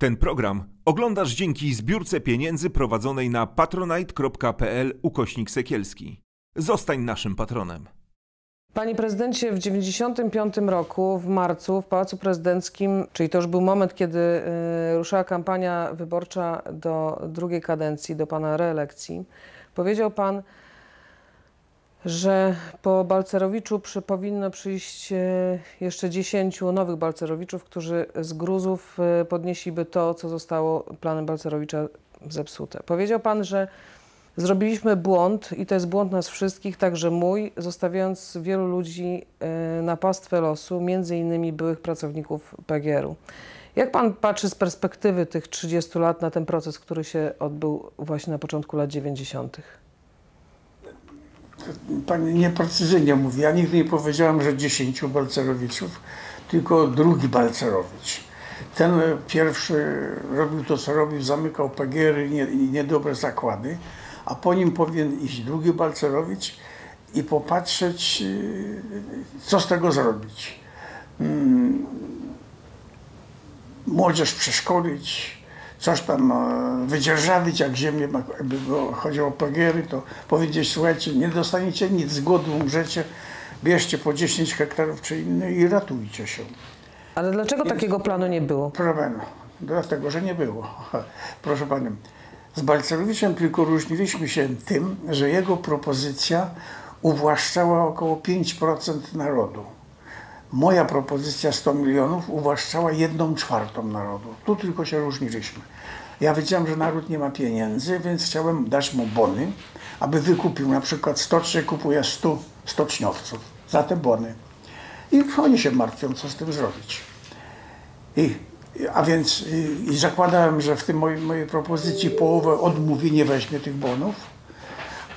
Ten program oglądasz dzięki zbiórce pieniędzy prowadzonej na patronite.pl ukośnik sekielski. Zostań naszym patronem. Panie prezydencie, w 1995 roku, w marcu, w Pałacu Prezydenckim, czyli to już był moment, kiedy y, ruszała kampania wyborcza do drugiej kadencji, do pana reelekcji, powiedział pan, że po Balcerowiczu przy, powinno przyjść y, jeszcze 10 nowych Balcerowiczów, którzy z gruzów y, podnieśliby to, co zostało planem Balcerowicza zepsute. Powiedział pan, że Zrobiliśmy błąd i to jest błąd nas wszystkich, także mój, zostawiając wielu ludzi y, na pastwę losu, między innymi byłych pracowników PGR-u. Jak pan patrzy z perspektywy tych 30 lat na ten proces, który się odbył właśnie na początku lat 90.? Pani nieprecyzyjnie mówi. Ja nigdy nie powiedziałem, że 10 Balcerowiczów, tylko drugi Balcerowicz. Ten pierwszy robił to, co robił, zamykał i nie, niedobre zakłady, a po nim powinien iść drugi Balcerowicz i popatrzeć, yy, co z tego zrobić. Mm, Młodzież przeszkolić, coś tam e, wydzierżawić, jak ziemię, jakby było- chodziło o PGR-y, to powiedzieć, słuchajcie, nie dostaniecie nic, z głodu umrzecie, bierzcie po 10 hektarów czy inne i ratujcie się. Ale dlaczego takiego planu nie było? Proszę Pana, dlatego, że nie było. Proszę Panią, z Balcerowiczem tylko różniliśmy się tym, że jego propozycja uwłaszczała około 5% narodu. Moja propozycja 100 milionów uwłaszczała 1 czwartą narodu. Tu tylko się różniliśmy. Ja wiedziałem, że naród nie ma pieniędzy, więc chciałem dać mu bony, aby wykupił na przykład stocznie, kupuje 100 stoczniowców za te bony. I oni się martwią, co z tym zrobić. I, a więc i, zakładałem, że w tym mojej, mojej propozycji połowę odmówi, nie weźmie tych bonów,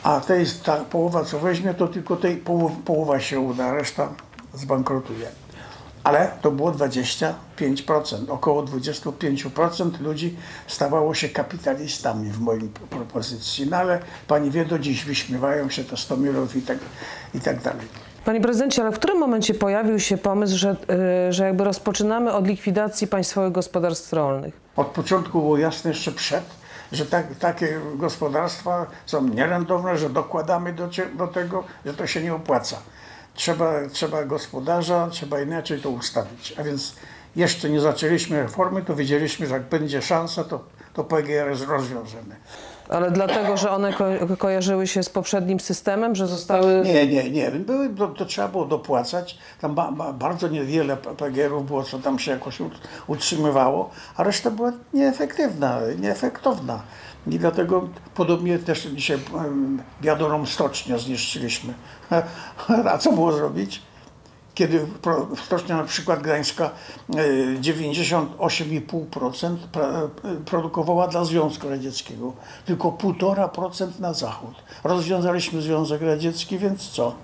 a jest ta połowa, co weźmie, to tylko tej połow, połowa się uda, reszta zbankrutuje. Ale to było 25%, około 25% ludzi stawało się kapitalistami w mojej propozycji. No ale pani wie, do dziś wyśmiewają się to 100 milionów i tak, i tak dalej. Panie prezydencie, ale w którym momencie pojawił się pomysł, że, y, że jakby rozpoczynamy od likwidacji państwowych gospodarstw rolnych? Od początku było jasne jeszcze przed, że tak, takie gospodarstwa są nierentowne, że dokładamy do, do tego, że to się nie opłaca. Trzeba, trzeba gospodarza, trzeba inaczej to ustawić. A więc jeszcze nie zaczęliśmy reformy, to wiedzieliśmy, że jak będzie szansa, to, to PGR rozwiążemy. Ale dlatego, że one ko kojarzyły się z poprzednim systemem, że zostały... Nie, nie, nie. Były, to, to trzeba było dopłacać. Tam ba, ba, bardzo niewiele PGR-ów było, co tam się jakoś ut- utrzymywało, a reszta była nieefektywna, nieefektowna. I dlatego podobnie też dzisiaj em, wiadomą stocznię zniszczyliśmy. A co było zrobić? Kiedy stocznia na przykład Gdańska e, 98,5% pra- e, produkowała dla Związku Radzieckiego, tylko 1,5% na Zachód. Rozwiązaliśmy Związek Radziecki, więc co?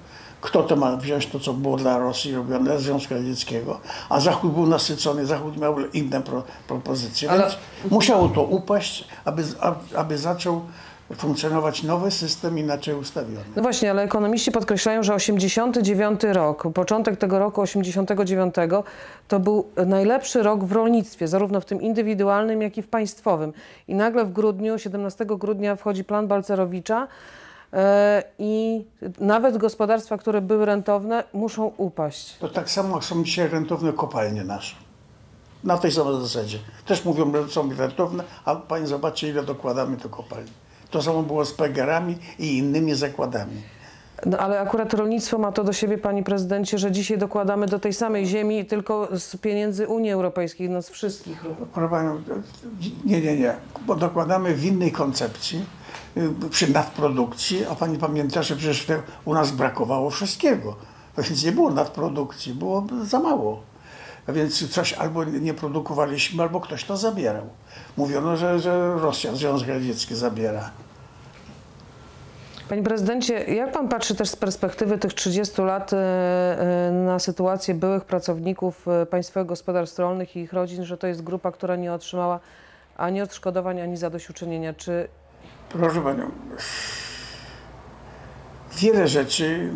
Kto to ma wziąć to, co było dla Rosji robione, dla Związku Radzieckiego? A Zachód był nasycony, Zachód miał inne pro, propozycje. Ale- Więc musiało to upaść, aby, aby zaczął funkcjonować nowy system inaczej ustawiony. No właśnie, ale ekonomiści podkreślają, że 89 rok, początek tego roku 89 to był najlepszy rok w rolnictwie, zarówno w tym indywidualnym, jak i w państwowym. I nagle w grudniu, 17 grudnia wchodzi plan Balcerowicza i nawet gospodarstwa, które były rentowne, muszą upaść. To tak samo jak są dzisiaj rentowne kopalnie nasze. Na tej samej zasadzie. Też mówią, że są rentowne, a pani zobaczcie, ile dokładamy do kopalni. To samo było z PGR-ami i innymi zakładami. No, ale akurat rolnictwo ma to do siebie, panie prezydencie, że dzisiaj dokładamy do tej samej ziemi tylko z pieniędzy Unii Europejskiej, no z wszystkich. Proszę panią, nie, nie, nie, bo dokładamy w innej koncepcji, przy nadprodukcji, a pani pamięta, że przecież u nas brakowało wszystkiego. Więc nie było nadprodukcji, było za mało. A więc coś albo nie produkowaliśmy, albo ktoś to zabierał. Mówiono, że, że Rosja, Związek Radziecki zabiera. Panie prezydencie, jak pan patrzy też z perspektywy tych 30 lat e, e, na sytuację byłych pracowników Państwowych Gospodarstw Rolnych i ich rodzin, że to jest grupa, która nie otrzymała ani odszkodowań, ani zadośćuczynienia? Czy Proszę panią, wiele rzeczy,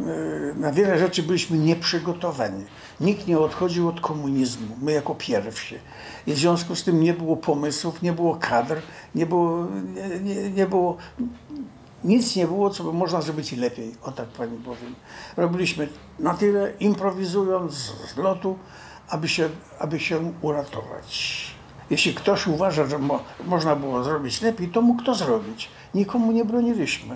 e, na wiele rzeczy byliśmy nieprzygotowani. Nikt nie odchodził od komunizmu, my jako pierwsi. I w związku z tym nie było pomysłów, nie było kadr, nie było, nie, nie, było nic nie było, co by można zrobić lepiej, o tak pani powiem. Robiliśmy na tyle, improwizując z lotu, aby się, aby się uratować. Jeśli ktoś uważa, że mo, można było zrobić lepiej, to mógł to zrobić. Nikomu nie broniliśmy.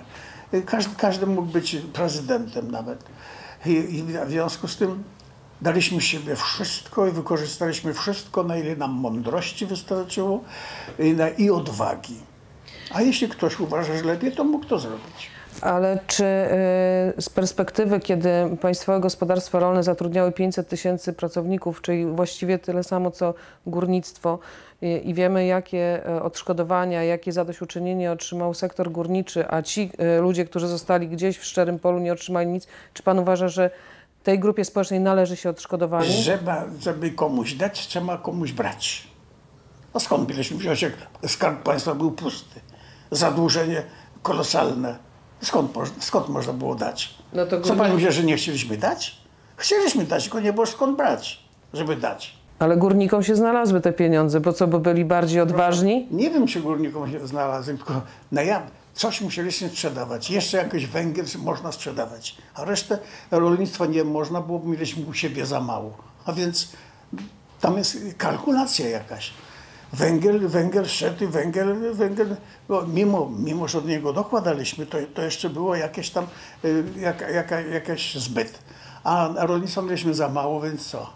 Każdy, każdy mógł być prezydentem nawet. I, I w związku z tym daliśmy siebie wszystko i wykorzystaliśmy wszystko, na ile nam mądrości wystarczyło i, na, i odwagi. A jeśli ktoś uważa, że lepiej, to mógł to zrobić. Ale czy y, z perspektywy, kiedy Państwowe Gospodarstwa Rolne zatrudniały 500 tysięcy pracowników, czyli właściwie tyle samo co górnictwo, i, i wiemy, jakie e, odszkodowania, jakie zadośćuczynienie otrzymał sektor górniczy, a ci y, ludzie, którzy zostali gdzieś w szczerym polu, nie otrzymali nic, czy Pan uważa, że tej grupie społecznej należy się odszkodowanie? Żeby, żeby komuś dać, trzeba komuś brać. A skąd mieliśmy wziąć, jak skarb państwa był pusty? Zadłużenie kolosalne. Skąd, skąd można było dać? No to Co pani wie, że nie chcieliśmy dać? Chcieliśmy dać, tylko nie było skąd brać, żeby dać. Ale górnikom się znalazły te pieniądze, bo co, bo byli bardziej odważni? Nie wiem, czy górnikom się znalazłem, tylko na ja, coś musieliśmy sprzedawać. Jeszcze jakiś węgiel można sprzedawać, a resztę rolnictwa nie można, bo mieliśmy u siebie za mało. A więc tam jest kalkulacja jakaś. Węgiel, węgiel szedł i węgiel, węgiel mimo, mimo, że od niego dokładaliśmy, to, to jeszcze było jakieś tam, y, jaka, jaka, jakaś zbyt. A, a rolnictwa mieliśmy za mało, więc co?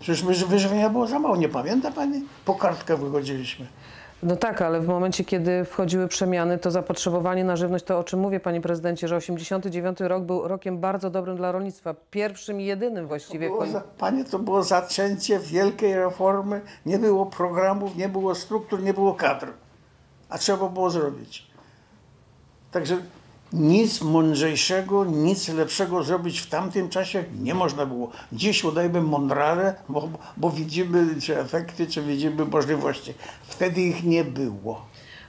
Przecież wyżywienia było za mało, nie pamięta pani? Po kartkę wychodziliśmy. No tak, ale w momencie, kiedy wchodziły przemiany, to zapotrzebowanie na żywność, to o czym mówię, panie prezydencie, że 89 rok był rokiem bardzo dobrym dla rolnictwa. Pierwszym i jedynym właściwie. Za, panie, to było zaczęcie wielkiej reformy, nie było programów, nie było struktur, nie było kadr. A trzeba było zrobić. Także nic mądrzejszego, nic lepszego zrobić w tamtym czasie nie można było. Dziś udajmy mądrale, bo, bo widzimy czy efekty, czy widzimy możliwości. Wtedy ich nie było.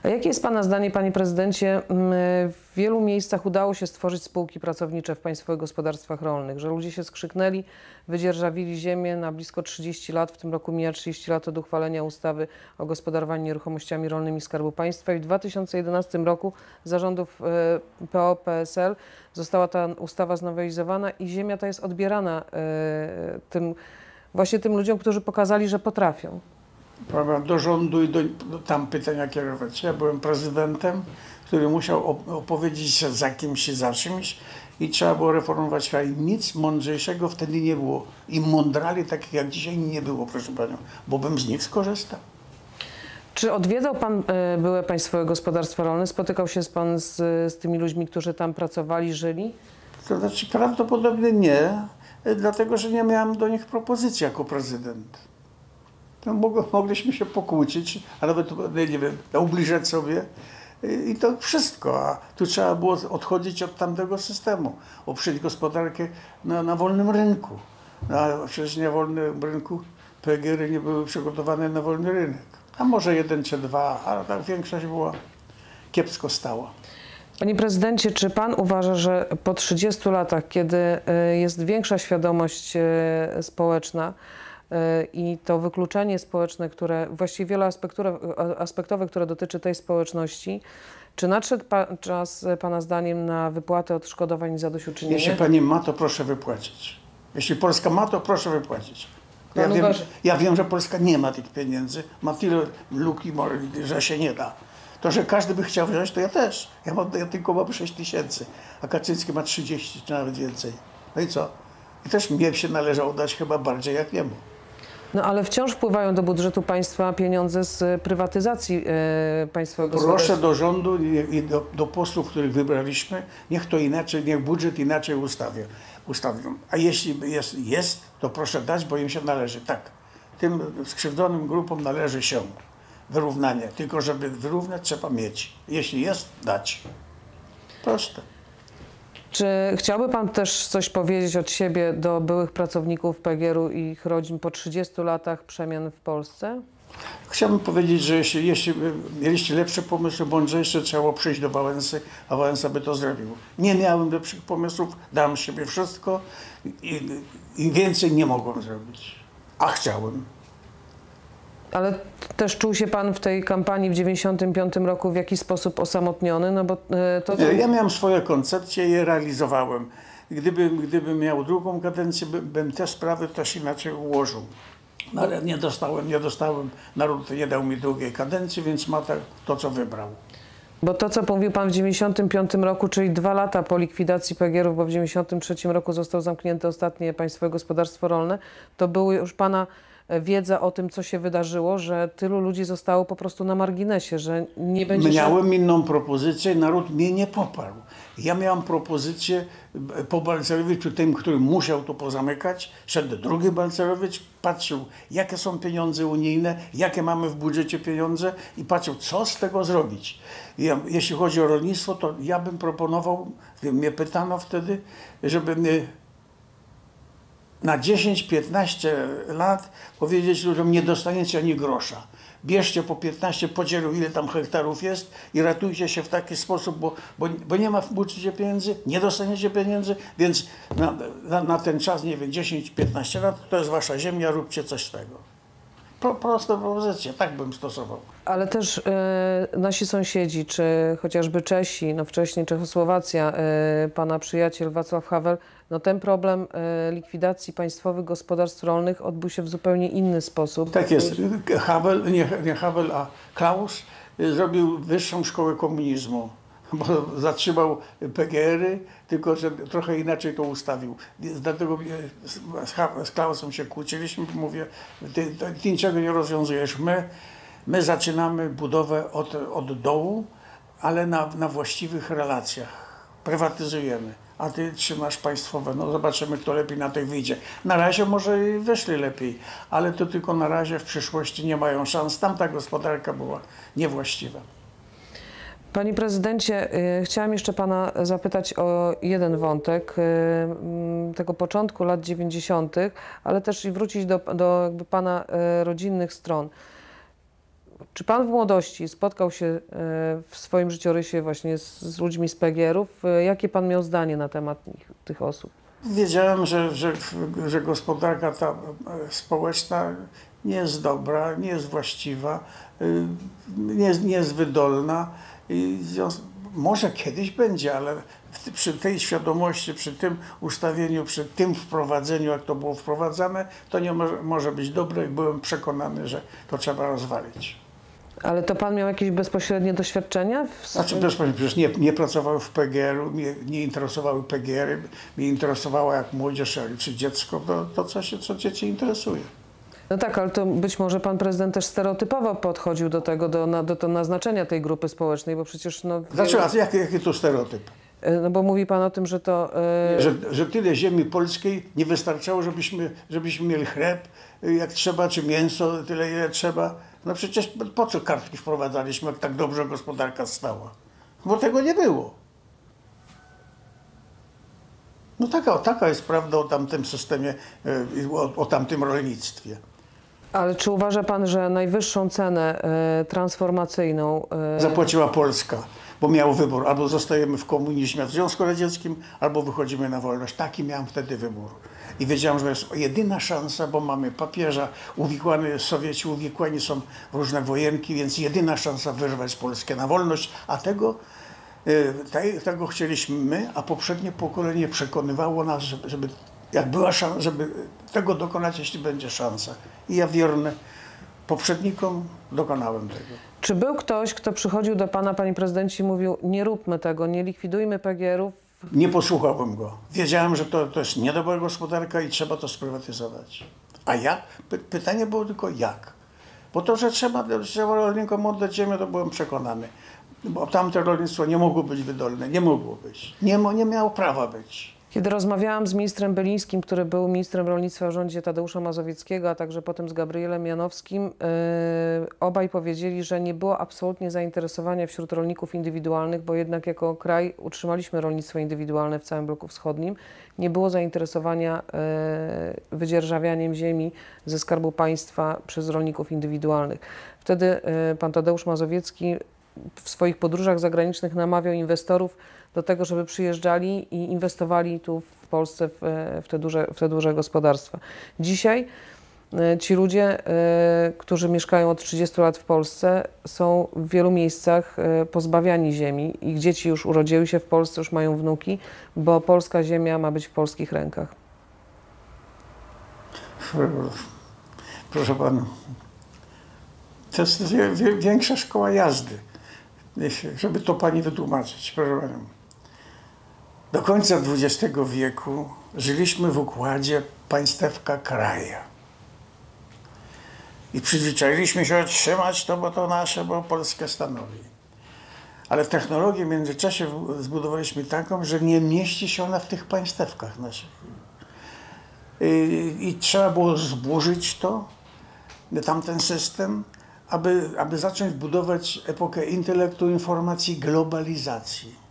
Jakie jest pana zdanie, panie prezydencie? Mm, W wielu miejscach udało się stworzyć spółki pracownicze w państwowych gospodarstwach rolnych, że ludzie się skrzyknęli, wydzierżawili ziemię na blisko 30 lat. W tym roku mija 30 lat od uchwalenia ustawy o gospodarowaniu nieruchomościami rolnymi Skarbu Państwa i w 2011 roku zarządów e, PO-PSL została ta ustawa znowelizowana i ziemia ta jest odbierana e, tym, właśnie tym ludziom, którzy pokazali, że potrafią. Prawda, do rządu i do, do tam pytania kierować. Ja byłem prezydentem, który musiał op- opowiedzieć się za kimś i za czymś i trzeba było reformować kraj. Nic mądrzejszego wtedy nie było. I mądrali takich jak dzisiaj nie było, proszę Panią, bo bym z nich skorzystał. Czy odwiedzał Pan e, byłe Państwowe Gospodarstwa Rolne? Spotykał się z Pan z, z tymi ludźmi, którzy tam pracowali, żyli? To znaczy prawdopodobnie nie, y, dlatego że nie miałem do nich propozycji jako prezydent. To mogło, mogliśmy się pokłócić, a nawet nie wiem, ubliżać sobie y, i to wszystko. A tu trzeba było odchodzić od tamtego systemu, oprzeć gospodarkę na, na wolnym rynku. A przecież na wolnym rynku PGR nie były przygotowane na wolny rynek. A może jeden czy dwa, a tak większość była kiepsko stała. Panie prezydencie, czy pan uważa, że po 30 latach, kiedy e, jest większa świadomość e, społeczna i to wykluczenie społeczne, które właściwie wieloaspektowe, aspektowe, które dotyczy tej społeczności, czy nadszedł pa, czas pana zdaniem na wypłatę odszkodowań i zadośćuczynienia? Jeśli pani ma, to proszę wypłacić. Jeśli Polska ma, to proszę wypłacić. Ja wiem, ja wiem, że Polska nie ma tych pieniędzy, ma tyle luki, że się nie da. To, że każdy by chciał wziąć, to ja też. Ja, mam, ja tylko mam 6 tysięcy, a Kaczyński ma 30 czy nawet więcej. No i co? I też mnie się należało dać chyba bardziej jak jemu. No ale wciąż wpływają do budżetu państwa pieniądze z prywatyzacji e, państwowego Proszę do rządu i, i do, do posłów, których wybraliśmy, niech to inaczej, niech budżet inaczej ustawią. ustawią. A jeśli jest, jest, to proszę dać, bo im się należy. Tak, tym skrzywdzonym grupom należy się wyrównanie. Tylko żeby wyrównać, trzeba mieć. Jeśli jest, dać. Proste. Czy chciałby Pan też coś powiedzieć od siebie do byłych pracowników PGR-u i ich rodzin po 30 latach przemian w Polsce? Chciałbym powiedzieć, że jeśli, jeśli mieliście lepsze pomysły, mądrzejsze, trzeba przyjść do Wałęsy, a Wałęsa by to zrobił. Nie miałem lepszych pomysłów, dałem siebie wszystko i, i więcej nie mogłem zrobić. A chciałem. Ale też czuł się pan w tej kampanii w 95 roku w jakiś sposób osamotniony, no bo e, to... Ja miałem swoje koncepcje i je realizowałem. Gdybym, gdybym miał drugą kadencję, by- bym te sprawy też inaczej ułożył. No ale nie dostałem, nie dostałem, naród nie dał mi drugiej kadencji, więc ma tak to, co wybrał. Bo to, co mówił pan w 95 roku, czyli dwa lata po likwidacji PGR-ów, bo w 93 roku zostało zamknięte ostatnie Państwowe Gospodarstwo Rolne, to były już pana wiedza o tym, co się wydarzyło, że tylu ludzi zostało po prostu na marginesie, że nie będzie... Miałem inną propozycję, naród mnie nie poparł. Ja miałem propozycję e, po Balcerowiczu, tym, który musiał to pozamykać, szedł drugi Balcerowicz, patrzył, jakie są pieniądze unijne, jakie mamy w budżecie pieniądze i patrzył, co z tego zrobić. Ja, jeśli chodzi o rolnictwo, to ja bym proponował, mnie pytano wtedy, żeby na 10-15 lat powiedzieć ludziom, nie dostaniecie ani grosza. Bierzcie po 15 podzielu, ile tam hektarów jest i ratujcie się w taki sposób, bo, bo, bo nie ma w budżecie pieniędzy, nie dostaniecie pieniędzy, więc na, na, na ten czas, nie wiem, 10-15 lat, to jest wasza ziemia, róbcie coś z tego. Pro, proste propozycje, tak bym stosował. Ale też e, nasi sąsiedzi, czy chociażby Czesi, no wcześniej Czechosłowacja, e, pana przyjaciel Wacław Havel, no ten problem e, likwidacji państwowych gospodarstw rolnych odbył się w zupełnie inny sposób. Tak jest. Havel, nie, nie Havel, a Klaus y, zrobił wyższą szkołę komunizmu, bo zatrzymał PGR-y, tylko że trochę inaczej to ustawił. Dlatego y, z, Klausem się kłóciliśmy, mówię, ty, ty, ty niczego nie rozwiązujesz. My, my zaczynamy budowę od, od dołu, ale na, na właściwych relacjach. Prywatyzujemy. A ty trzymasz państwowe. No zobaczymy, kto lepiej na tych wyjdzie. Na razie może i wyszli lepiej, ale to tylko na razie w przyszłości nie mają szans. Tamta gospodarka była niewłaściwa. Panie prezydencie, y, chciałam jeszcze pana zapytać o jeden wątek y, mm, tego początku lat 90., ale też wrócić do, do jakby pana y, rodzinnych stron. Czy pan w młodości spotkał się w swoim życiorysie właśnie z, z ludźmi z PGR-ów? Jakie pan miał zdanie na temat nich, tych osób? Wiedziałem, że, że, że gospodarka ta e, społeczna nie jest dobra, nie jest właściwa, nie nie jest wydolna. I może kiedyś będzie, ale przy tej świadomości, przy tym ustawieniu, przy tym wprowadzeniu, jak to było wprowadzane, to nie może, może być dobre i byłem przekonany, że to trzeba rozwalić. Ale to pan miał jakieś bezpośrednie doświadczenia? W Znaczy, Pani, przecież nie, nie pracowały w PGR-u, mnie nie interesowały PGR-y, mnie interesowała jak młodzież czy dziecko, to, to co, się, co dzieci interesuje. No tak, ale to być może pan prezydent też stereotypowo podchodził do tego, do, na, do, do naznaczenia tej grupy społecznej, bo przecież no... Dlaczego? A jaki, jaki to stereotyp? E, No bo mówi pan o tym, że to... e, Że, że tyle ziemi polskiej nie wystarczało, żebyśmy, żebyśmy mieli chleb y, jak trzeba, czy mięso tyle ile trzeba. No przecież po co kartki wprowadzaliśmy, jak tak dobrze gospodarka stała? Bo tego nie było. No taka, taka jest prawda o tamtym systemie, o, o tamtym rolnictwie. Ale czy uważa pan, że najwyższą cenę e, transformacyjną... E, zapłaciła Polska, bo miał wybór, albo zostajemy w komunizmie w Związku Radzieckim, albo wychodzimy na wolność. Taki miałem wtedy wybór. I wiedziałem, że to jest jedyna szansa, bo mamy papieża, uwikłany, Sowieci uwikłani są różne wojenki, więc jedyna szansa wyrwać Polskę na wolność, a tego, y, tej, tego chcieliśmy my, a poprzednie pokolenie przekonywało nas, żeby jak była szansa, żeby tego dokonać, jeśli będzie szansa. I ja wierny poprzednikom dokonałem tego. Czy był ktoś, kto przychodził do pana, panie prezydencie, i mówił nie róbmy tego, nie likwidujmy PGR-ów? Nie posłuchałem go. Wiedziałem, że to, to jest niedobra gospodarka i trzeba to sprywatyzować. A jak? Py, pytanie było tylko jak. Bo to, że trzeba, trzeba rolnikom oddać ziemię, to byłem przekonany. Bo tamte rolnictwo nie mogło być wydolne. Nie mogło być. Nie, nie miało prawa być. Kiedy rozmawiałam z ministrem Belińskim, który był ministrem rolnictwa w rządzie Tadeusza Mazowieckiego, a także potem z Gabrielem Janowskim, yy, obaj powiedzieli, że nie było absolutnie zainteresowania wśród rolników indywidualnych, bo jednak jako kraj utrzymaliśmy rolnictwo indywidualne w całym bloku wschodnim. Nie było zainteresowania yy, wydzierżawianiem ziemi ze Skarbu Państwa przez rolników indywidualnych. Wtedy yy, pan Tadeusz Mazowiecki w swoich podróżach zagranicznych namawiał inwestorów do tego, żeby przyjeżdżali i inwestowali tu w Polsce w, w, te, duże, w te duże gospodarstwa. Dzisiaj e, ci ludzie, e, którzy mieszkają od 30 lat w Polsce, są w wielu miejscach e, pozbawiani ziemi. Ich dzieci już urodziły się w Polsce, już mają wnuki, bo polska ziemia ma być w polskich rękach. Proszę pana, to jest większa szkoła jazdy, żeby to pani wytłumaczyć. Proszę panią. Do końca XX wieku żyliśmy w układzie państewka kraja. I przyzwyczailiśmy się trzymać to, bo to nasze, bo Polskę stanowi. Ale technologię w międzyczasie zbudowaliśmy taką, że nie mieści się ona w tych państewkach naszych. I, i trzeba było zburzyć to, tamten system, aby, aby zacząć budować epokę intelektu, informacji, globalizacji.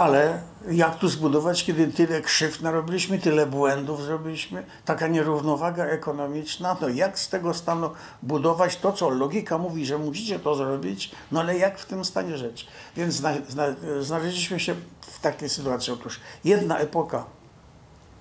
Ale jak tu zbudować, kiedy tyle krzywd narobiliśmy, tyle błędów zrobiliśmy, taka nierównowaga ekonomiczna, no jak z tego stanu budować to, co logika mówi, że musicie to zrobić, no ale jak w tym stanie rzecz? Więc zna, zna, znaleźliśmy się w takiej sytuacji. Otóż jedna epoka.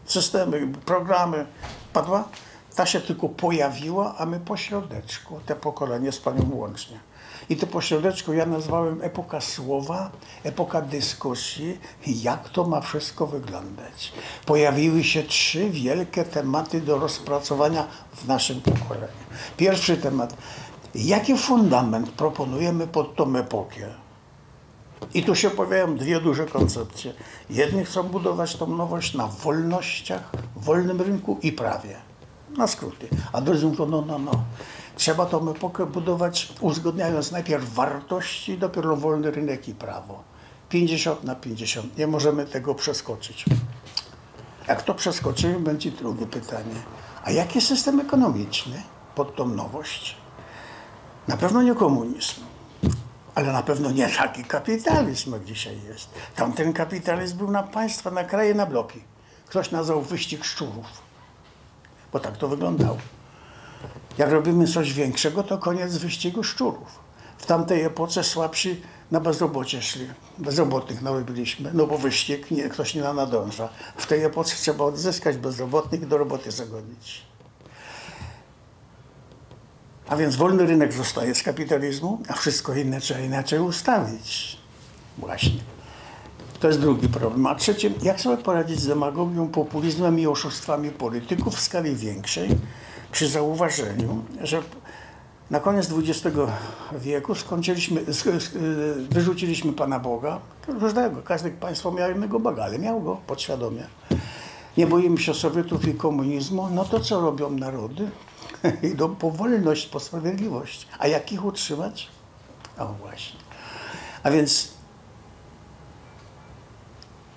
Systemy, programy. Padła, ta się tylko pojawiła, a my po środeczku, te pokolenie z panią łącznie. I to po środeczku ja nazwałem epoka słowa, epoka dyskusji, jak to ma wszystko wyglądać. Pojawiły się trzy wielkie tematy do rozpracowania w naszym pokoleniu. Pierwszy temat, jaki fundament proponujemy pod tą epokę? I tu się pojawiają dwie duże koncepcje. Jedni chcą budować tą nowość na wolnościach, wolnym rynku i prawie. Na skróty. A drudzy mówią, no, no, no. Trzeba epokę budować uzgodniając najpierw wartości, dopiero wolny rynek i prawo. 50 na 50. Nie możemy tego przeskoczyć. Jak to przeskoczymy, będzie drugie pytanie. A jaki system ekonomiczny pod tą nowość? Na pewno nie komunizm. Ale na pewno nie taki kapitalizm, jak dzisiaj jest. Tamten kapitalizm był na państwa, na kraje, na bloki. Ktoś nazwał wyścig szczurów. Bo tak to wyglądało. Jak robimy coś większego, to koniec wyścigu szczurów. W tamtej epoce słabsi na bezrobocie szli. Bezrobotnych narobiliśmy, no bo wyścig nie, ktoś nie nadąża. W tej epoce trzeba odzyskać bezrobotnych i do roboty zagonić. A więc wolny rynek zostaje z kapitalizmu, a wszystko inne trzeba inaczej ustawić. Właśnie. To jest drugi problem. A trzecie, jak sobie poradzić z demagogią, populizmem i oszustwami polityków w skali większej, przy zauważeniu, że na koniec XX wieku skończyliśmy, sk- sk- wyrzuciliśmy Pana Boga, różnego, każde państwo miało innego Boga, ale miał go podświadomie. Nie boimy się Sowietów i komunizmu, no to co robią narody? Idą po wolność, po sprawiedliwość. A jak ich utrzymać? O właśnie. A więc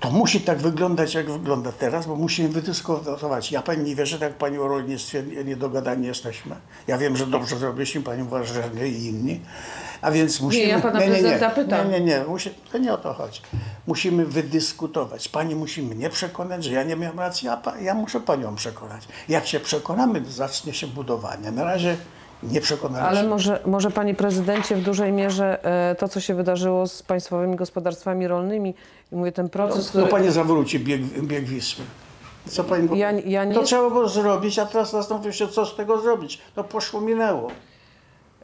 to musi tak wyglądać, jak wygląda teraz, bo musimy wydyskutować. Ja pani nie wierzę, tak pani o rolnictwie nie- niedogadani jesteśmy. Ja wiem, że dobrze zrobiliśmy, pani uważa, że nie i inni. A więc musimy... ja pana prezydenta pytam. Nie, nie, nie, musi, to nie o to chodzi. Musimy wydyskutować. Pani musi mnie przekonać, że ja nie miałem racji, a pa, ja muszę panią przekonać. Jak się przekonamy, zacznie się budowanie. Na razie nie przekonaliśmy. Ale może, może panie prezydencie, w dużej mierze e, to, co się wydarzyło z państwowymi gospodarstwami rolnymi, i mówię, ten proces, To który... pani zawróci bieg, bieg Wisły. Co pani Ja- ja nie- To trzeba było zrobić, a teraz zastanowię się, co z tego zrobić. To poszło, minęło.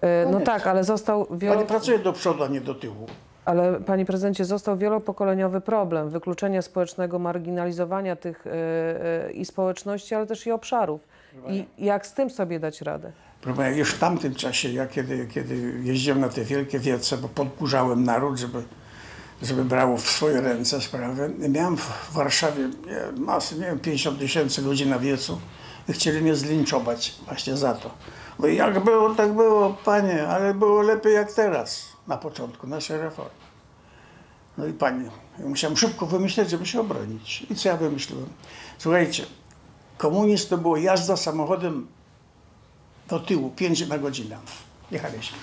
E, No nie. tak, ale został wielo... Pani pracuje do przodu, a nie do tyłu. Ale panie prezydencie, został wielopokoleniowy problem wykluczenia społecznego, marginalizowania tych e, i społeczności, ale też i obszarów. I jak z tym sobie dać radę? Pana, już w tamtym czasie, ja kiedy, kiedy jeździłem na te wielkie wiece, bo podburzałem naród, żeby, żeby brał w swoje ręce sprawę, miałem w Warszawie masy, nie wiem, 50 tysięcy ludzi na wiecu i chcieli mnie zlinczować właśnie za to. Bo jak było, tak było, panie, ale było lepiej jak teraz, na początku naszej reformy. No i pani, Ja musiałem szybko wymyśleć, żeby się obronić. I co ja wymyśliłem? Słuchajcie, komunizm to było jazda samochodem do tyłu, 5 na godzinę. Jechaliśmy.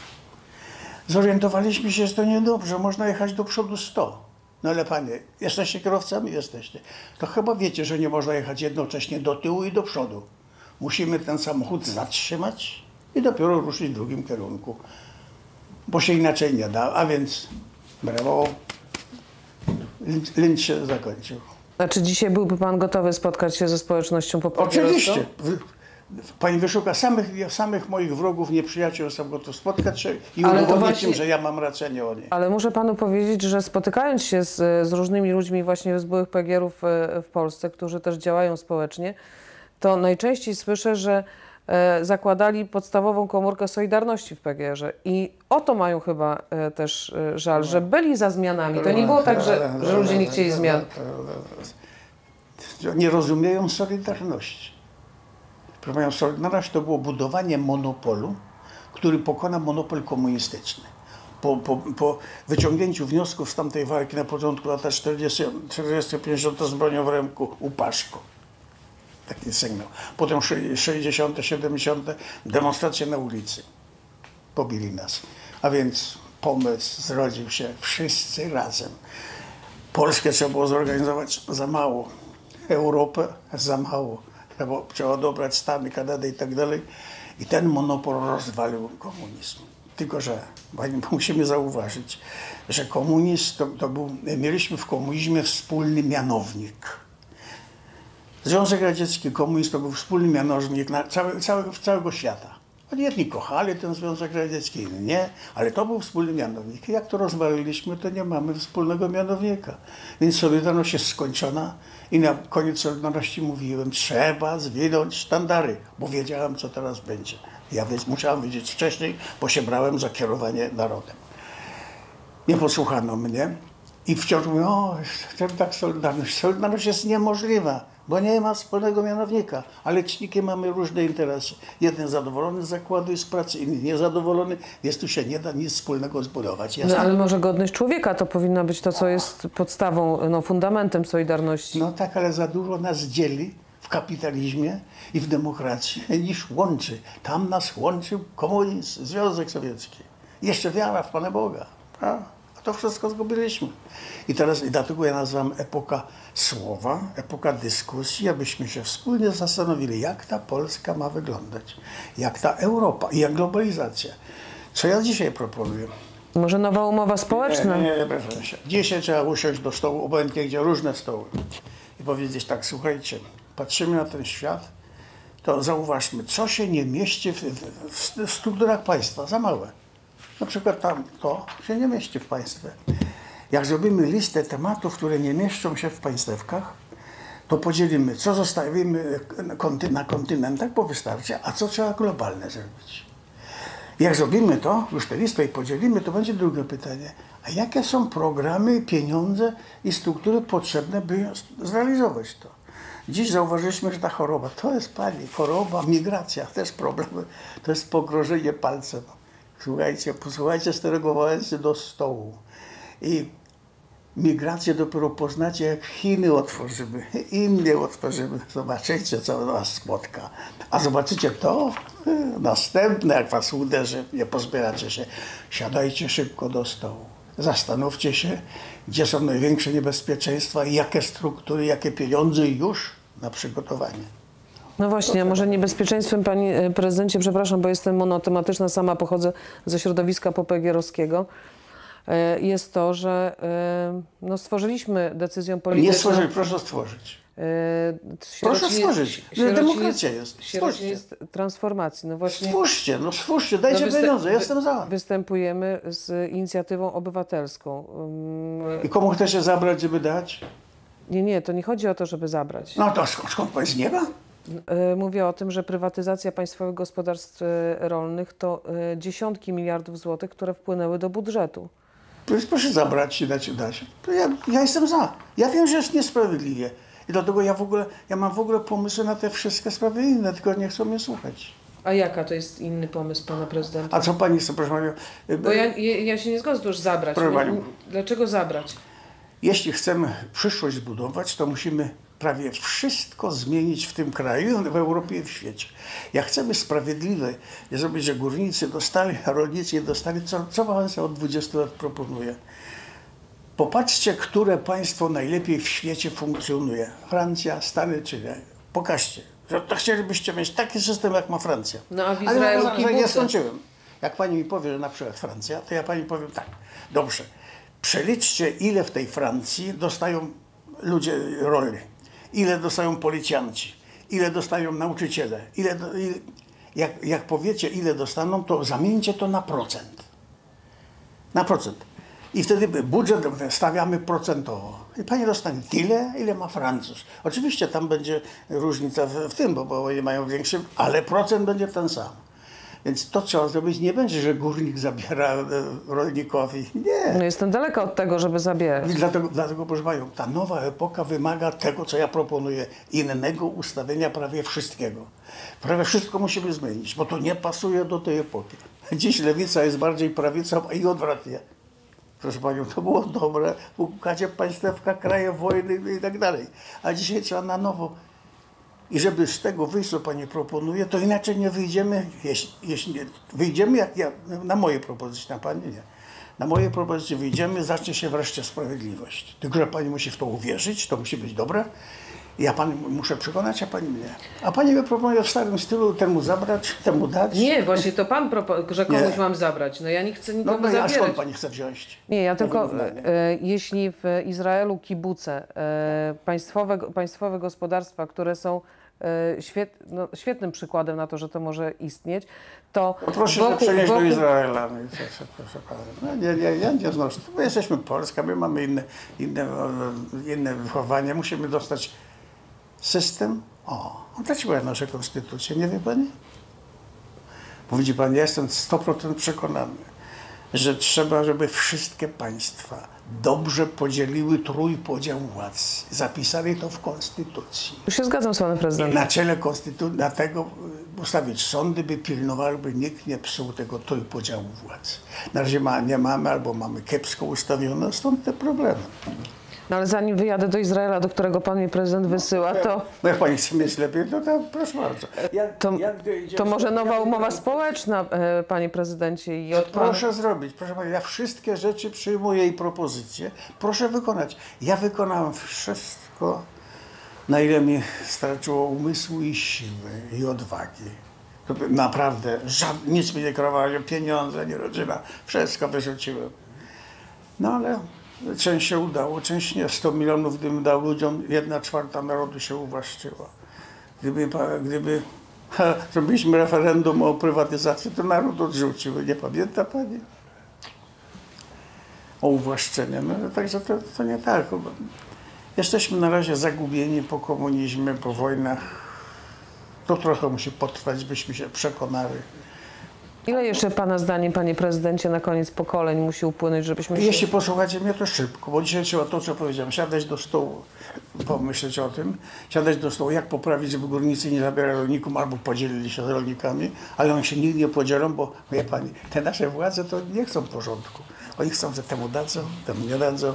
Zorientowaliśmy się, że to niedobrze, można jechać do przodu 100. No ale panie, jesteście kierowcami? Jesteście. To chyba wiecie, że nie można jechać jednocześnie do tyłu i do przodu. Musimy ten samochód zatrzymać i dopiero ruszyć w drugim kierunku. Bo się inaczej nie da. A więc brawo, Lynch- się zakończył. Znaczy dzisiaj byłby pan gotowy spotkać się ze społecznością poprawierską? Oczywiście. Pani wyszuka samych, samych moich wrogów, nieprzyjaciół, jestem gotów spotkać się i udowodnić właśnie- im, że ja mam rację, nie oni. Ale muszę panu powiedzieć, że spotykając się z, z różnymi ludźmi właśnie z byłych PGR-ów e, w Polsce, którzy też działają społecznie, to najczęściej słyszę, że e, zakładali podstawową komórkę Solidarności w PGR-ze i o to mają chyba e, też żal, że byli za zmianami. To nie było tak, że, że ludzie nie chcieli zmian. Nie rozumieją Solidarności. Proszę Panią, Solidarność to było budowanie monopolu, który pokona monopol komunistyczny. Po, po, po wyciągnięciu wniosków z tamtej walki na początku lat 40-50 z bronią w ręku u. Taki sygnał. Potem szy- 60., 70. demonstracje na ulicy. Pobili nas. A więc pomysł zrodził się wszyscy razem. Polskę trzeba było zorganizować za mało. Europę za mało. Trzeba, trzeba dobrać Stany, Kanadę i tak dalej. I ten monopol rozwalił komunizm. Tylko, że musimy zauważyć, że komunizm to, to był, mieliśmy w komunizmie wspólny mianownik. Związek Radziecki, komunizm to był wspólny mianownik na cały, cały, całego świata. Oni jedni kochali ten Związek Radziecki, inni nie, ale to był wspólny mianownik. Jak to rozwaliliśmy, to nie mamy wspólnego mianownika. Więc Solidarność jest skończona i na koniec Solidarności mówiłem, trzeba zwinąć sztandary, bo wiedziałem, co teraz będzie. Ja wiedz, musiałem wiedzieć wcześniej, bo się brałem za kierowanie narodem. Nie posłuchano mnie i wciąż mówię, o, tak Solidarność. Solidarność jest niemożliwa, bo nie ma wspólnego mianownika, a lecznikiem mamy różne interesy. Jeden zadowolony z zakładu i z pracy, inny niezadowolony, więc tu się nie da nic wspólnego zbudować. No, Jasne? ale może godność człowieka to powinna być to, co jest podstawą, no, fundamentem Solidarności. No tak, ale za dużo nas dzieli w kapitalizmie i w demokracji niż łączy. Tam nas łączył komunizm, Związek Sowiecki. Jeszcze wiara w Pana Boga. A to wszystko zgubiliśmy. I teraz i dlatego ja nazywam epoka słowa, epoka dyskusji, abyśmy się wspólnie zastanowili, jak ta Polska ma wyglądać, jak ta Europa i jak globalizacja. Co ja dzisiaj proponuję? Może nowa umowa społeczna? Nie, nie, nie, proszę się. Dzisiaj trzeba usiąść do stołu, obojętnie gdzie różne stoły i powiedzieć tak, słuchajcie, patrzymy na ten świat, to zauważmy, co się nie mieści w, w, w strukturach państwa, za małe. Na przykład tam to się nie mieści w państwie. Jak zrobimy listę tematów, które nie mieszczą się w państewkach, to podzielimy, co zostawimy na konty- na kontynentach, bo wystarczy, a co trzeba globalne zrobić. Jak zrobimy to, już tę listę i podzielimy, to będzie drugie pytanie. A jakie są programy, pieniądze i struktury potrzebne, by zrealizować to? Dziś zauważyliśmy, że ta choroba, to jest pani, choroba, migracja, też problem, to jest pogrożenie palcem. Słuchajcie, posłuchajcie stereogowańcy do stołu. I migrację dopiero poznacie, jak Chiny otworzymy, Indie otworzymy. Zobaczycie, co was spotka. A zobaczycie to, następne, jak was uderzy, nie pozbieracie się. Siadajcie szybko do stołu. Zastanówcie się, gdzie są największe niebezpieczeństwa i jakie struktury, jakie pieniądze już na przygotowanie. No właśnie, a może niebezpieczeństwem, panie e, prezydencie, przepraszam, bo jestem monotematyczna, sama pochodzę ze środowiska popegierowskiego, e, jest to, że e, no, stworzyliśmy decyzją Nie polityczną... stworzyć, proszę stworzyć. e, Proszę stworzyć. Demokracja jest. Stwórzcie. jest transformacji. No właśnie Stwórzcie, no stwórzcie, no, dajcie występ- pieniądze, jestem za. Występujemy z inicjatywą obywatelską. Um, I komu chcecie zabrać, żeby dać? Nie, nie, to nie chodzi o to, żeby zabrać. No to skąd, skąd pan z nieba? E, Mówię o tym, że prywatyzacja państwowych gospodarstw e, rolnych to e, dziesiątki miliardów złotych, które wpłynęły do budżetu. Proszę, zabrać i dać, dać. Ja, ja jestem za. Ja wiem, że jest niesprawiedliwie. I dlatego ja w ogóle, ja mam w ogóle pomysły na te wszystkie sprawy inne, tylko nie chcą mnie słuchać. A jaka to jest inny pomysł pana prezydenta? A co pani chce, proszę panią? Bo ja, ja, się nie zgodzę, już zabrać. Proszę panią. Dlaczego zabrać? Jeśli chcemy przyszłość zbudować, to musimy prawie wszystko zmienić w tym kraju, w Europie i w świecie. Jak chcemy sprawiedliwe zrobić, że górnicy dostali, a rolnicy nie dostali, co, co Wałęsa od 20 lat proponuje? Popatrzcie, które państwo najlepiej w świecie funkcjonuje. Francja, Stany czy nie. Pokażcie. Że to chcielibyście mieć taki system, jak ma Francja. No, a w Ale Izraelu za- kibuce. Nie skończyłem. Jak pani mi powie, że na przykład Francja, to ja pani powiem tak. Dobrze. Przeliczcie, ile w tej Francji dostają ludzie rolni. Ile dostają policjanci. Ile dostają nauczyciele. Ile, ile, jak, jak powiecie, ile dostaną, to zamieńcie to na procent na procent. I wtedy budżet stawiamy procentowo. I pani dostanie tyle, ile ma Francuz. Oczywiście tam będzie różnica w, w tym, bo, bo oni mają większy, ale procent będzie ten sam. Więc to trzeba zrobić. Nie będzie, że górnik zabiera e, rolnikowi. Nie. No jestem daleka od tego, żeby zabierać. Dlatego, dlatego, proszę Panią, ta nowa epoka wymaga tego, co ja proponuję, innego ustawienia prawie wszystkiego. Prawie wszystko musimy zmienić, bo to nie pasuje do tej epoki. Dziś lewica jest bardziej prawicą i odwrotnie. Proszę Panią, to było dobre w układzie państewka, kraje wojny i tak dalej. A dzisiaj trzeba na nowo. I żeby z tego wyjść, co Pani proponuje, to inaczej nie wyjdziemy, jeśli, jeśli nie, wyjdziemy jak ja, na moje propozycje, na Pani nie. Na moje propozycje wyjdziemy, zacznie się wreszcie sprawiedliwość. Tylko, że Pani musi w to uwierzyć, to musi być dobre. Ja Pani muszę przekonać, a Pani mnie. A Pani mi proponuje w starym stylu temu zabrać, temu dać. Nie, właśnie to pan propo- że komuś Nie. mam zabrać. No ja nie chcę No, nikomu no a zabierać. skąd Pani chce wziąć? Nie, ja tylko, e, jeśli w Izraelu kibuce, e, państwowe, państwowe gospodarstwa, które są świet, no, świetnym przykładem na to, że to może istnieć, to No Proszę się przenieść do Izraela. No, co, proszę pana. No, nie, nie, ja nie znoszę. My jesteśmy Polska, my mamy inne, inne, e, inne wychowanie. Musimy dostać system. O, dlaczego nasze konstytucje, nie wie pani? Widzi pani, ja jestem 100% przekonany, że trzeba, żeby wszystkie państwa dobrze podzieliły trójpodział władz. Zapisali to w konstytucji. Tu się zgadzam z panem prezydentem. Na czele konstytucji, dlatego ustawić sądy, by pilnowały, by nikt nie psuł tego trójpodziału władz. Na razie ma, nie mamy, albo mamy kiepsko ustawione, stąd te problemy. No ale zanim wyjadę do Izraela, do którego pan mnie prezydent wysyła, to, No jak pani chce mieć lepiej, to, to proszę bardzo. Jak, to, dojdziemy- to może nowa umowa społeczna, e, panie prezydencie, i od pana... Proszę zrobić, proszę pani, ja wszystkie rzeczy przyjmuję i propozycje, proszę wykonać. Ja wykonałem wszystko, na ile mi starczyło umysłu i siły i odwagi. To naprawdę, żad, nic mi nie kierowało, nie pieniądze, ani rodzina, wszystko wyrzuciłem. No ale część się udało, część nie. 100 milionów gdybym dał ludziom, jedna czwarta narodu się uwłaszczyła. Gdyby, gdyby ha, referendum o prywatyzacji, to naród odrzucił. Nie pamięta pani? O uwłaszczenie. No, także to, to nie tak. Jesteśmy na razie zagubieni po komunizmie, po wojnach. To trochę musi potrwać, byśmy się przekonali. Ile jeszcze pana zdaniem, panie prezydencie, na koniec pokoleń musi upłynąć, żebyśmy się... Jeśli posłuchacie mnie, to szybko, bo dzisiaj trzeba to, co powiedziałem, siadać do stołu, pomyśleć o tym, siadać do stołu, jak poprawić, żeby górnicy nie zabierali rolnikom albo podzielili się z rolnikami, ale oni się nigdy nie podzielą, bo wie pani, te nasze władze to nie chcą porządku. Oni chcą, że temu dadzą, temu nie dadzą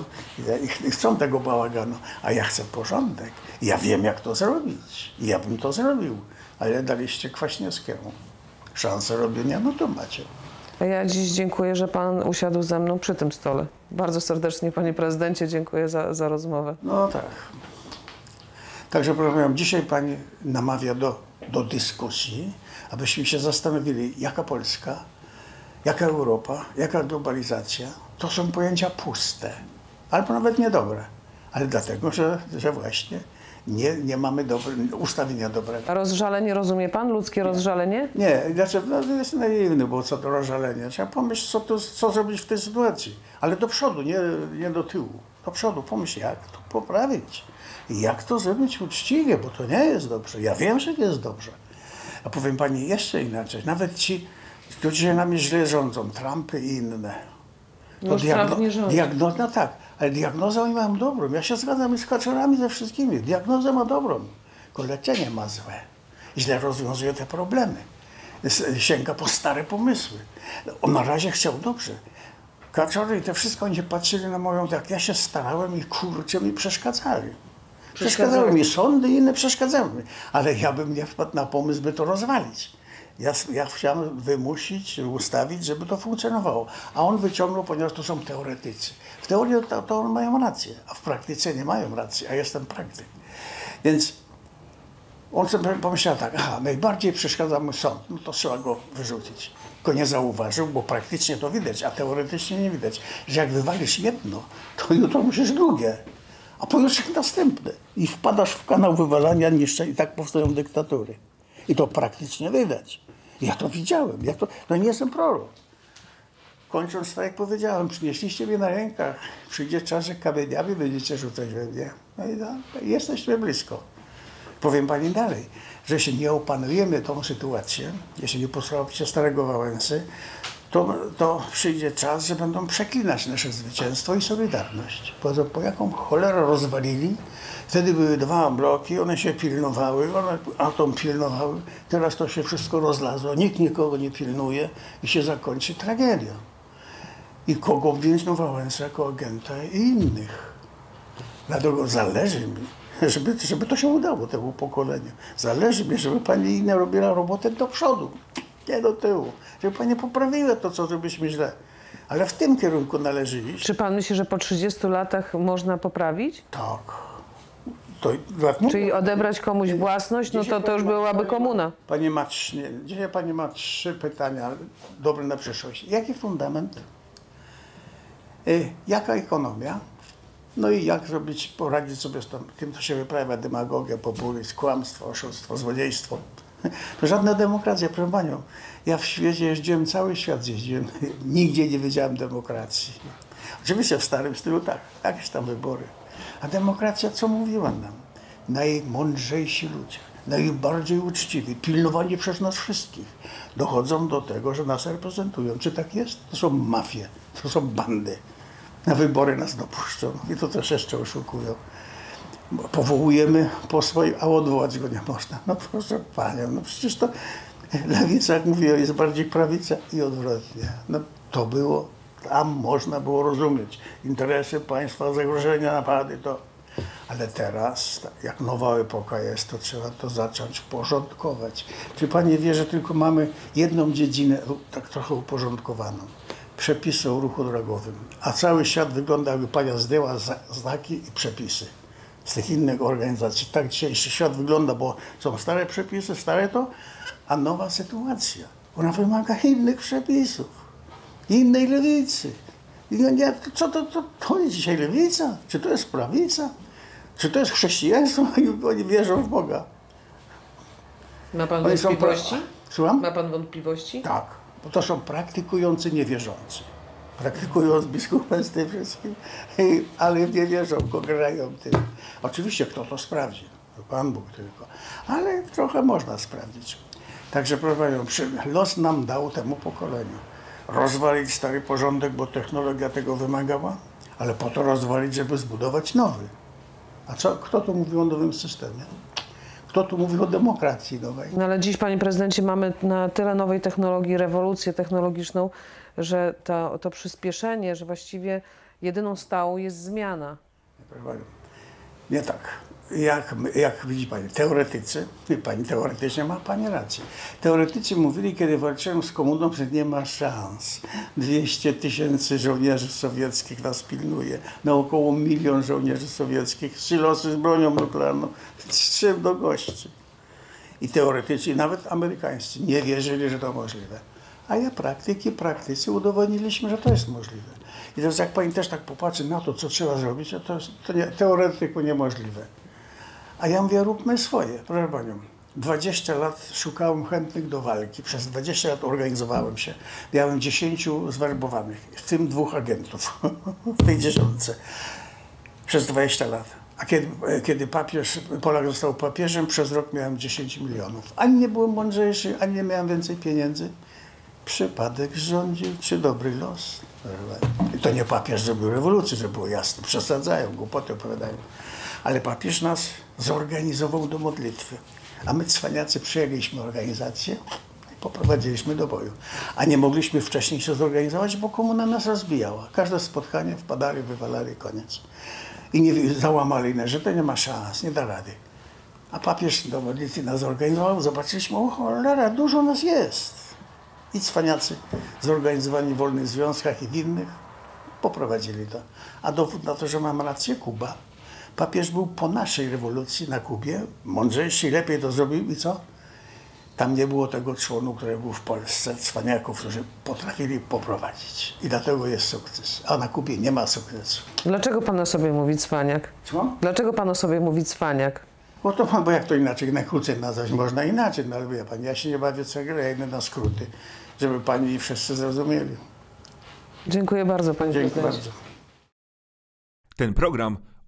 i- chcą tego bałaganu, a ja chcę porządek. Ja wiem, jak to zrobić. I ja bym to zrobił, ale daliście Kwaśniewskiemu szansę robienia, no to macie. A Ja dziś dziękuję, że pan usiadł ze mną przy tym stole. Bardzo serdecznie, panie prezydencie, dziękuję za, za rozmowę. No tak. Także panią, dzisiaj pani namawia do, do dyskusji, abyśmy się zastanowili, jaka Polska, jaka Europa, jaka globalizacja, to są pojęcia puste, albo nawet niedobre, ale dlatego, że, że właśnie nie, nie mamy dobre, ustawienia dobrego. Rozżalenie rozumie pan? Ludzkie rozżalenie? Nie, znaczy, no, to jest naiwny, bo co do rozżalenia. Trzeba pomyśleć, co, tu, co zrobić w tej sytuacji. Ale do przodu, nie, nie do tyłu. Do przodu pomyśl, jak to poprawić. I jak to zrobić uczciwie, bo to nie jest dobrze. Ja wiem, że nie jest dobrze. A powiem pani jeszcze inaczej. Nawet ci, którzy nami źle rządzą, Trumpy i inne. No diagnoza, no tak, ale diagnozę oni mają dobrą. Ja się zgadzam z kaczorami ze wszystkimi. Diagnozę ma dobrą, tylko leczenie ma złe. Źle rozwiązuje te problemy. Sięga po stare pomysły. On na razie chciał dobrze. Kaczory i te wszystko, oni się patrzyli na moją, jak ja się starałem i kurczę mi przeszkadzali. Przeszkadzały mi sądy i inne przeszkadzały mi. Ale ja bym nie wpadł na pomysł, by to rozwalić. Ja, ja chciałem wymusić, ustawić, żeby to funkcjonowało. A on wyciągnął, ponieważ to są teoretycy. W teorii to, to mają rację, a w praktyce nie mają racji, a jestem praktyk. Więc on sobie pomyślał tak, aha, najbardziej przeszkadza mu sąd, no to trzeba go wyrzucić. Tylko nie zauważył, bo praktycznie to widać, a teoretycznie nie widać, że jak wywalisz jedno, to jutro musisz drugie, a pojutrze następne. I wpadasz w kanał wywalania niszczeń i tak powstają dyktatury. I to praktycznie widać. Ja to widziałem, ja to, no nie jestem prorok. Kończąc, tak jak powiedziałem, przynieśliście mnie na rękach, przyjdzie czas, że kamieniami będziecie rzucać we mnie. No i no, jesteśmy blisko. Powiem pani dalej, że jeśli nie opanujemy tą sytuację, jeśli nie posłuchacie starego Wałęsy, to, to przyjdzie czas, że będą przeklinać nasze zwycięstwo i solidarność. Po, po jaką cholerę rozwalili, wtedy były dwa bloki, one się pilnowały, one atom pilnowały, teraz to się wszystko rozlazło, nikt nikogo nie pilnuje i się zakończy tragedia. I kogo więźnią Wałęsa jako agenta i innych. Dlatego zależy mi, żeby, żeby to się udało temu pokoleniu. Zależy mi, żeby pani Ina robiła robotę do przodu, nie do tyłu. Żeby pani poprawiła to, co zrobiliśmy źle. Ale w tym kierunku należy iść. Czy pan myśli, że po 30 latach można poprawić? Tak. To, no, Czyli odebrać komuś własność, no to to już byłaby komuna. Pani ma, trzy- dzisiaj pani ma trzy pytania dobre na przyszłość. Jaki fundament? Y, jaka ekonomia? No i jak zrobić, poradzić sobie z tym, tym co się wyprawia, demagogia, populizm, kłamstwo, oszustwo, złodziejstwo. To żadna demokracja, proszę panią. Ja w świecie jeździłem, cały świat zjeździłem, nigdzie nie wiedziałem demokracji. Oczywiście w starym stylu tak, jakieś tam wybory. A demokracja co mówiła nam? Najmądrzejsi ludzie, najbardziej uczciwi, pilnowani przez nas wszystkich, dochodzą do tego, że nas reprezentują. Czy tak jest? To są mafie, to są bandy. Na wybory nas dopuszczą i to też jeszcze oszukują. Powołujemy posła, a odwołać go nie można. No proszę panią, no przecież to lewica, jak mówiłem, jest bardziej prawica i odwrotnie. No to było, tam można było rozumieć interesy państwa, zagrożenia, napady, to. Ale teraz, jak nowa epoka jest, to trzeba to zacząć porządkować. Czy pani wie, że tylko mamy jedną dziedzinę tak trochę uporządkowaną? Przepisy o ruchu drogowym. A cały świat wygląda, jakby pani zdjęła znaki i przepisy z tych innych organizacji. Tak dzisiejszy świat wygląda, bo są stare przepisy, stare to, a nowa sytuacja. Ona wymaga innych przepisów, innej lewicy. I no nie, co to, to, to jest dzisiaj lewica? Czy to jest prawica? Czy to jest chrześcijaństwo? Oni, oni wierzą w Boga. Ma pan Oni są pra- wątpliwości? Słucham? Ma pan wątpliwości? Tak, bo to są praktykujący niewierzący. Praktykują z biskupem z tym wszystkim, i- ale nie wierzą, go grają tym. Oczywiście kto to sprawdzi? Pan Bóg tylko. Ale trochę można sprawdzić. Także proszę los nam dał temu pokoleniu. Rozwalić stary porządek, bo technologia tego wymagała, ale po to rozwalić, żeby zbudować nowy. A co, kto tu mówi o nowym systemie? Kto tu mówi o demokracji nowej? No ale dziś, panie prezydencie, mamy na tyle nowej technologii, rewolucję technologiczną, że to, to przyspieszenie, że właściwie jedyną stałą jest zmiana. Nie tak. Jak, jak widzi Pani, teoretycy, Pani, teoretycznie ma Pani rację. Teoretycy mówili, kiedy walczyłem z komuną, że nie ma szans. 200 tysięcy żołnierzy sowieckich nas pilnuje, na około milion żołnierzy sowieckich, silosy z bronią nuklearną, z czym do gości. I teoretycy, nawet amerykańscy nie wierzyli, że to możliwe. A ja praktyki, praktycy udowodniliśmy, że to jest możliwe. I teraz jak pani też tak popatrzy na to, co trzeba zrobić, to to nie, teoretyku niemożliwe. A ja mówię, róbmy swoje. Proszę panią, 20 lat szukałem chętnych do walki. Przez 20 lat organizowałem się. Miałem 10 zwerbowanych, w tym dwóch agentów w tej dziesiątce przez 20 lat. A kiedy, kiedy papież, Polak został papieżem, przez rok miałem 10 milionów. Ani nie byłem mądrzejszy, ani nie miałem więcej pieniędzy. Przypadek rządził, czy dobry los? I to nie papież zrobił rewolucję, żeby było jasne. Przesadzają, głupoty opowiadają. Ale papież nas zorganizował do modlitwy. A my cwaniacy przyjęliśmy organizację poprowadziliśmy do boju. A nie mogliśmy wcześniej się zorganizować, bo komuna nas rozbijała. Każde spotkanie wpadali, wywalali, koniec. I nie załamali, że to nie ma szans, nie da rady. A papież dowodnicy nas zorganizował, zobaczyliśmy, o cholera, dużo nas jest. I cwaniacy zorganizowani w wolnych związkach i w innych poprowadzili to. A dowód na to, że mam rację, Kuba. Papież był po naszej rewolucji na Kubie, mądrzejszy, lepiej to zrobił i co? Tam nie było tego członu, który był w Polsce, cwaniaków, którzy potrafili poprowadzić. I dlatego jest sukces. A na Kubie nie ma sukcesu. Dlaczego pan o sobie mówi cwaniak? Co? Dlaczego pan o sobie mówi cwaniak? Bo to bo jak to inaczej, najkrócej nazwać można inaczej, no ale wie pani, ja się nie bawię co grę, ja idę na skróty, żeby pani i wszyscy zrozumieli. Dziękuję bardzo, panie Dzięki prezydencie. bardzo. Ten program